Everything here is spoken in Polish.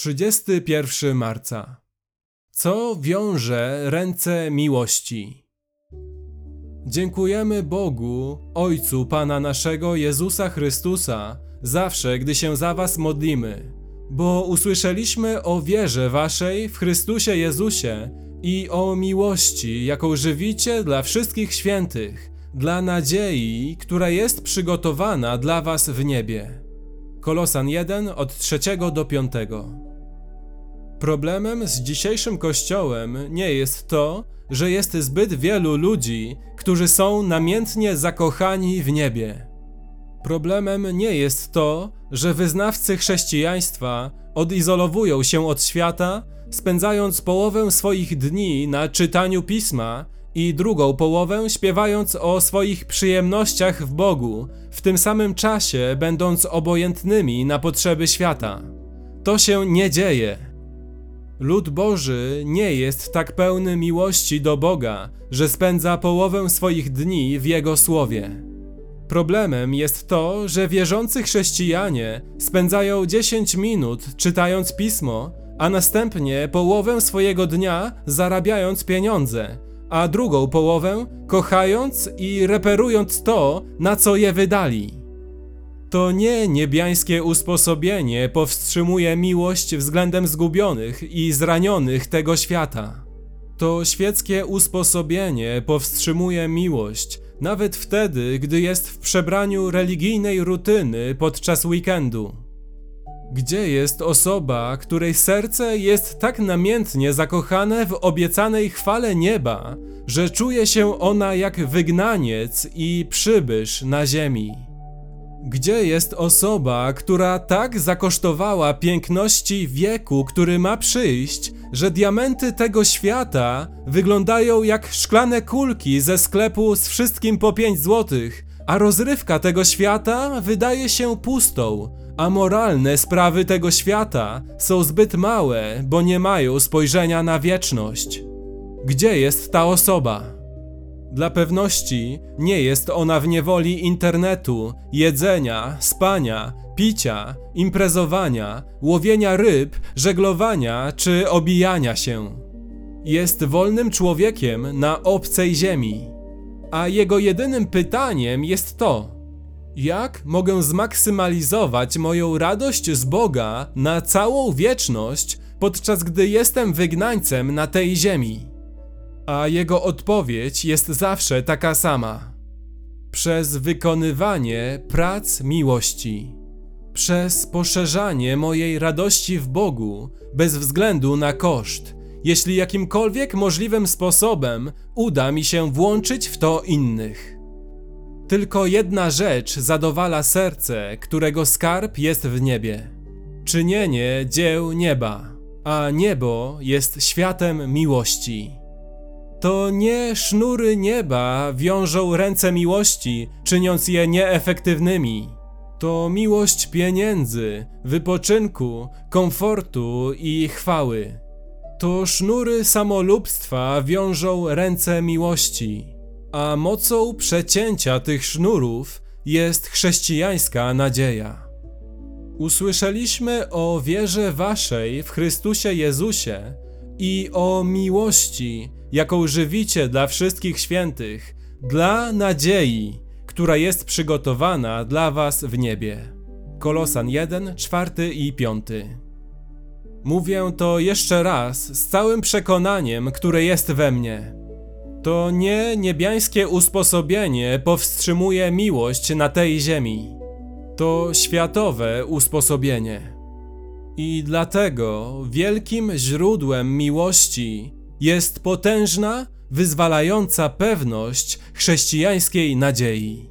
31 marca. Co wiąże ręce miłości? Dziękujemy Bogu, Ojcu Pana naszego Jezusa Chrystusa, zawsze, gdy się za Was modlimy, bo usłyszeliśmy o wierze Waszej w Chrystusie Jezusie i o miłości, jaką żywicie dla wszystkich świętych, dla nadziei, która jest przygotowana dla Was w niebie. Kolosan 1 od 3 do 5. Problemem z dzisiejszym kościołem nie jest to, że jest zbyt wielu ludzi, którzy są namiętnie zakochani w niebie. Problemem nie jest to, że wyznawcy chrześcijaństwa odizolowują się od świata, spędzając połowę swoich dni na czytaniu pisma i drugą połowę śpiewając o swoich przyjemnościach w Bogu, w tym samym czasie będąc obojętnymi na potrzeby świata. To się nie dzieje. Lud Boży nie jest tak pełny miłości do Boga, że spędza połowę swoich dni w Jego słowie. Problemem jest to, że wierzący chrześcijanie spędzają 10 minut czytając pismo, a następnie połowę swojego dnia zarabiając pieniądze, a drugą połowę kochając i reperując to, na co je wydali. To nie niebiańskie usposobienie powstrzymuje miłość względem zgubionych i zranionych tego świata. To świeckie usposobienie powstrzymuje miłość nawet wtedy, gdy jest w przebraniu religijnej rutyny podczas weekendu. Gdzie jest osoba, której serce jest tak namiętnie zakochane w obiecanej chwale nieba, że czuje się ona jak wygnaniec i przybysz na ziemi? Gdzie jest osoba, która tak zakosztowała piękności wieku, który ma przyjść, że diamenty tego świata wyglądają jak szklane kulki ze sklepu z wszystkim po 5 złotych, a rozrywka tego świata wydaje się pustą, a moralne sprawy tego świata są zbyt małe, bo nie mają spojrzenia na wieczność. Gdzie jest ta osoba? Dla pewności nie jest ona w niewoli internetu, jedzenia, spania, picia, imprezowania, łowienia ryb, żeglowania czy obijania się. Jest wolnym człowiekiem na obcej ziemi. A jego jedynym pytaniem jest to: jak mogę zmaksymalizować moją radość z Boga na całą wieczność, podczas gdy jestem wygnańcem na tej ziemi? A jego odpowiedź jest zawsze taka sama: przez wykonywanie prac miłości, przez poszerzanie mojej radości w Bogu bez względu na koszt, jeśli jakimkolwiek możliwym sposobem uda mi się włączyć w to innych. Tylko jedna rzecz zadowala serce, którego skarb jest w niebie: czynienie dzieł nieba, a niebo jest światem miłości. To nie sznury nieba wiążą ręce miłości, czyniąc je nieefektywnymi. To miłość pieniędzy, wypoczynku, komfortu i chwały. To sznury samolubstwa wiążą ręce miłości, a mocą przecięcia tych sznurów jest chrześcijańska nadzieja. Usłyszeliśmy o wierze waszej w Chrystusie Jezusie i o miłości, jaką żywicie dla wszystkich świętych, dla nadziei, która jest przygotowana dla was w niebie. Kolosan 1, 4 i 5. Mówię to jeszcze raz z całym przekonaniem, które jest we mnie. To nie niebiańskie usposobienie powstrzymuje miłość na tej ziemi. To światowe usposobienie. I dlatego wielkim źródłem miłości jest potężna, wyzwalająca pewność chrześcijańskiej nadziei.